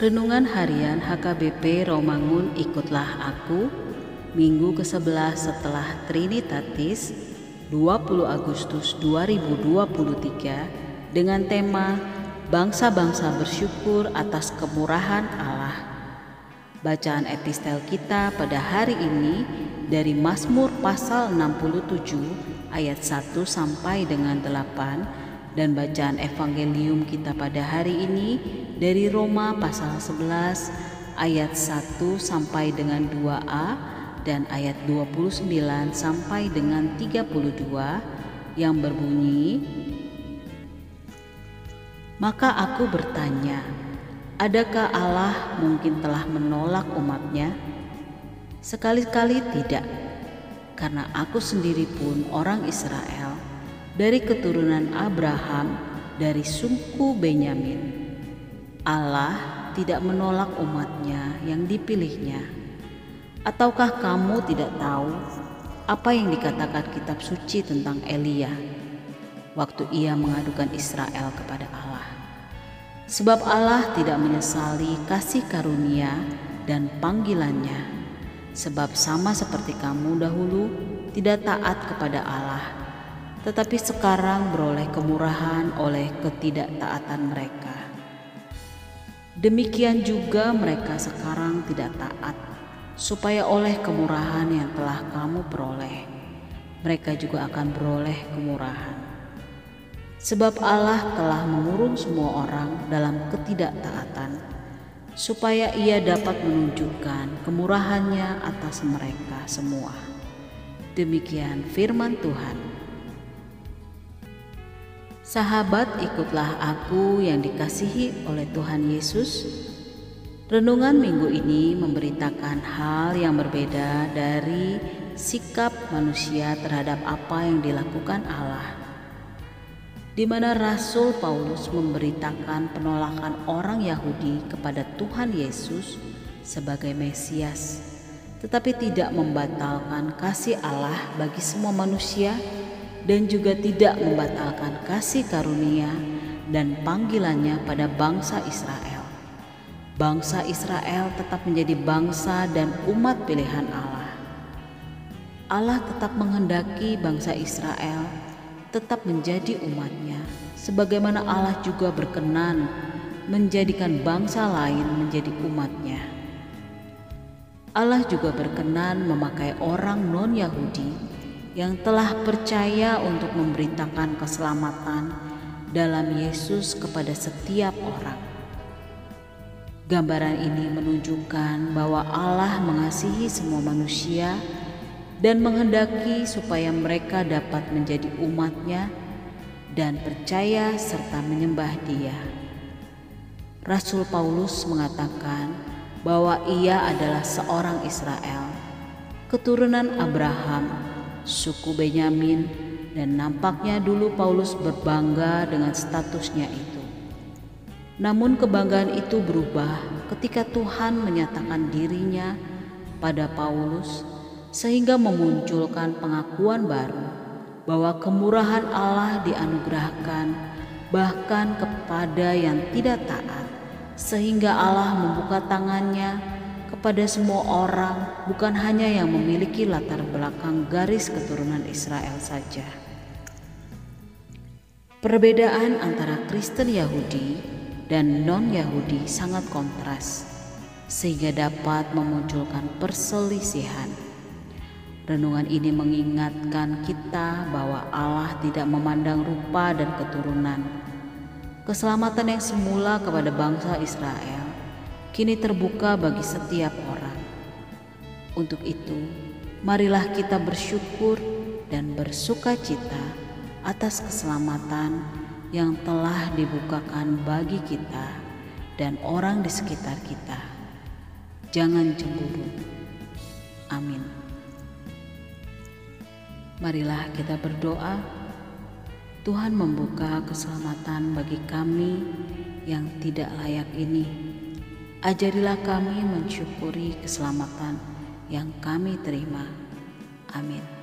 Renungan Harian HKBP Romangun Ikutlah Aku Minggu ke-11 setelah Trinitatis 20 Agustus 2023 dengan tema Bangsa-bangsa bersyukur atas kemurahan Allah. Bacaan epistel kita pada hari ini dari Mazmur pasal 67 ayat 1 sampai dengan 8 dan bacaan evangelium kita pada hari ini dari Roma pasal 11 ayat 1 sampai dengan 2a dan ayat 29 sampai dengan 32 yang berbunyi Maka aku bertanya, adakah Allah mungkin telah menolak umatnya? Sekali-kali tidak, karena aku sendiri pun orang Israel dari keturunan Abraham dari suku Benyamin. Allah tidak menolak umatnya yang dipilihnya. Ataukah kamu tidak tahu apa yang dikatakan kitab suci tentang Elia waktu ia mengadukan Israel kepada Allah? Sebab Allah tidak menyesali kasih karunia dan panggilannya. Sebab sama seperti kamu dahulu tidak taat kepada Allah tetapi sekarang beroleh kemurahan oleh ketidaktaatan mereka. Demikian juga mereka sekarang tidak taat, supaya oleh kemurahan yang telah kamu peroleh, mereka juga akan beroleh kemurahan. Sebab Allah telah mengurung semua orang dalam ketidaktaatan, supaya Ia dapat menunjukkan kemurahannya atas mereka semua. Demikian firman Tuhan. Sahabat, ikutlah aku yang dikasihi oleh Tuhan Yesus. Renungan minggu ini memberitakan hal yang berbeda dari sikap manusia terhadap apa yang dilakukan Allah. Di mana Rasul Paulus memberitakan penolakan orang Yahudi kepada Tuhan Yesus sebagai Mesias, tetapi tidak membatalkan kasih Allah bagi semua manusia dan juga tidak membatalkan kasih karunia dan panggilannya pada bangsa Israel. Bangsa Israel tetap menjadi bangsa dan umat pilihan Allah. Allah tetap menghendaki bangsa Israel tetap menjadi umatnya, sebagaimana Allah juga berkenan menjadikan bangsa lain menjadi umatnya. Allah juga berkenan memakai orang non-Yahudi yang telah percaya untuk memberitakan keselamatan dalam Yesus kepada setiap orang. Gambaran ini menunjukkan bahwa Allah mengasihi semua manusia dan menghendaki supaya mereka dapat menjadi umatnya dan percaya serta menyembah dia. Rasul Paulus mengatakan bahwa ia adalah seorang Israel, keturunan Abraham suku Benyamin dan nampaknya dulu Paulus berbangga dengan statusnya itu. Namun kebanggaan itu berubah ketika Tuhan menyatakan dirinya pada Paulus sehingga memunculkan pengakuan baru bahwa kemurahan Allah dianugerahkan bahkan kepada yang tidak taat sehingga Allah membuka tangannya kepada semua orang, bukan hanya yang memiliki latar belakang garis keturunan Israel saja. Perbedaan antara Kristen Yahudi dan non-Yahudi sangat kontras, sehingga dapat memunculkan perselisihan. Renungan ini mengingatkan kita bahwa Allah tidak memandang rupa dan keturunan. Keselamatan yang semula kepada bangsa Israel kini terbuka bagi setiap orang. Untuk itu, marilah kita bersyukur dan bersuka cita atas keselamatan yang telah dibukakan bagi kita dan orang di sekitar kita. Jangan cemburu. Amin. Marilah kita berdoa. Tuhan membuka keselamatan bagi kami yang tidak layak ini Ajarilah kami mensyukuri keselamatan yang kami terima. Amin.